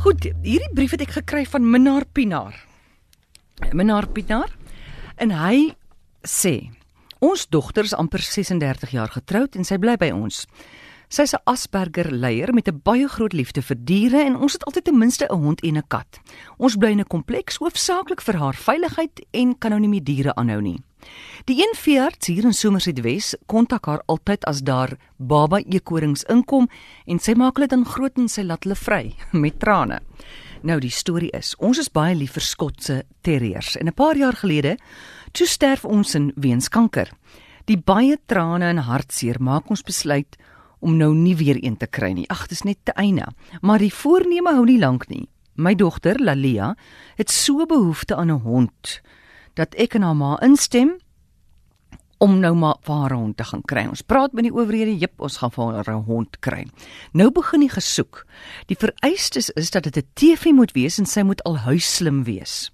Goed, hierdie brief het ek gekry van Minnar Pinaar. Minnar Pinaar en hy sê ons dogter is amper 36 jaar getroud en sy bly by ons. Sy's 'n Asperger leier met 'n baie groot liefde vir diere en ons het altyd ten minste 'n hond en 'n kat. Ons bly in 'n kompleks hoofsaaklik vir haar veiligheid en kan nou nie meer diere aanhou nie. Die een veearts hier in Somerset Wes kontak haar altyd as daar baba eekorings inkom en sy maak hulle dan groot en sy laat hulle vry met trane. Nou die storie is, ons is baie lief vir Skotse terriers en 'n paar jaar gelede toe sterf ons in weens kanker. Die baie trane en hartseer maak ons besluit om nou nie weer een te kry nie. Ag, dis net te einde. Maar die voorneme hou nie lank nie. My dogter, Lalia, het so behoefte aan 'n hond dat ek en haar ma instem om nou maar vir haar 'n hond te gaan kry. Ons praat met die owerhede, jep, ons gaan vir haar 'n hond kry. Nou begin die gesoek. Die vereistes is dat dit 'n TV moet wees en sy moet al huisslim wees.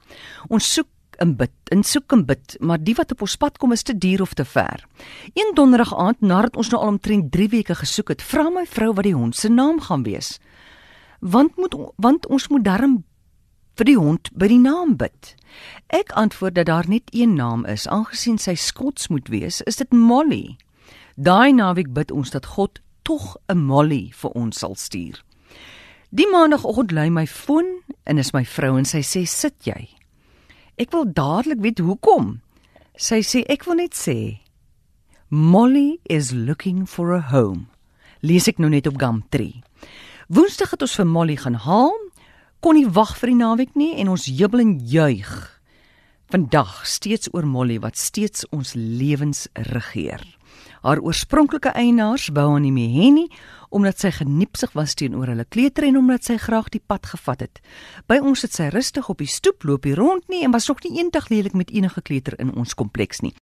Ons soek in bid, in soek en bid, maar die wat op ons pad kom is te duur of te ver. Een donderdag aand, nadat ons nou al omtrent 3 weke gesoek het, vra my vrou wat die hond se naam gaan wees. Want moet want ons moet darm vir die hond by die naam bid. Ek antwoord dat daar net een naam is, aangesien sy Skots moet wees, is dit Molly. Daai naweek bid ons dat God tog 'n Molly vir ons sal stuur. Die maandagooggend lui my foon en is my vrou en sy sê sit jy. Ek wil dadelik weet hoekom. Sy sê ek wil net sê Molly is looking for a home. Lees ek nou net op Gumtree. Woensdag het ons vir Molly gaan haal. Kon nie wag vir die naweek nie en ons jubel en juig. Vandag steeds oor Molly wat steeds ons lewens regeer. Haar oorspronklike eienaars wou haar nie meer hê nie omdat sy geniepsig was teenoor hulle kleuter en omdat sy graag die pad gevat het. By ons sit sy rustig op die stoep, loop hier rond nie en was nog nie eendag lelik met enige kleuter in ons kompleks nie.